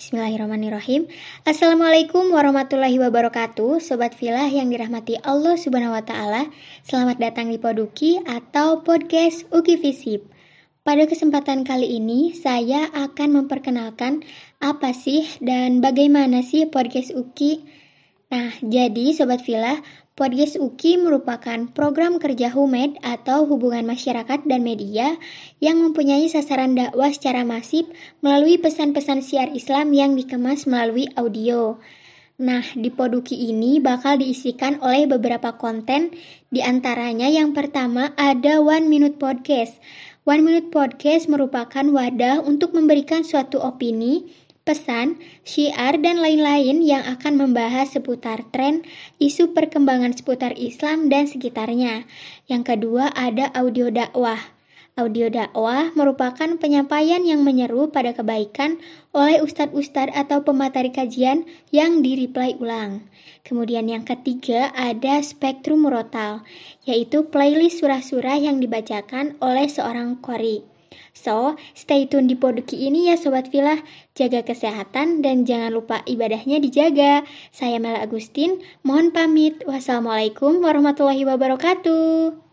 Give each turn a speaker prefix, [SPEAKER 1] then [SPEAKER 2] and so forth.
[SPEAKER 1] Bismillahirrahmanirrahim. Assalamualaikum warahmatullahi wabarakatuh, sobat filah yang dirahmati Allah Subhanahu wa taala. Selamat datang di Poduki atau podcast Uki Visip. Pada kesempatan kali ini saya akan memperkenalkan apa sih dan bagaimana sih podcast Uki. Nah, jadi sobat filah, Podcast UKI merupakan program kerja HUMED atau hubungan masyarakat dan media yang mempunyai sasaran dakwah secara masif melalui pesan-pesan siar Islam yang dikemas melalui audio. Nah, di Poduki ini bakal diisikan oleh beberapa konten, di antaranya yang pertama ada One Minute Podcast. One Minute Podcast merupakan wadah untuk memberikan suatu opini, pesan, syiar, dan lain-lain yang akan membahas seputar tren, isu perkembangan seputar Islam dan sekitarnya. Yang kedua ada audio dakwah. Audio dakwah merupakan penyampaian yang menyeru pada kebaikan oleh ustadz-ustadz atau pemateri kajian yang di-reply ulang. Kemudian yang ketiga ada spektrum murotal, yaitu playlist surah-surah yang dibacakan oleh seorang kori. So, stay tune di Poduki ini ya Sobat Villa. Jaga kesehatan dan jangan lupa ibadahnya dijaga. Saya Mela Agustin, mohon pamit. Wassalamualaikum warahmatullahi wabarakatuh.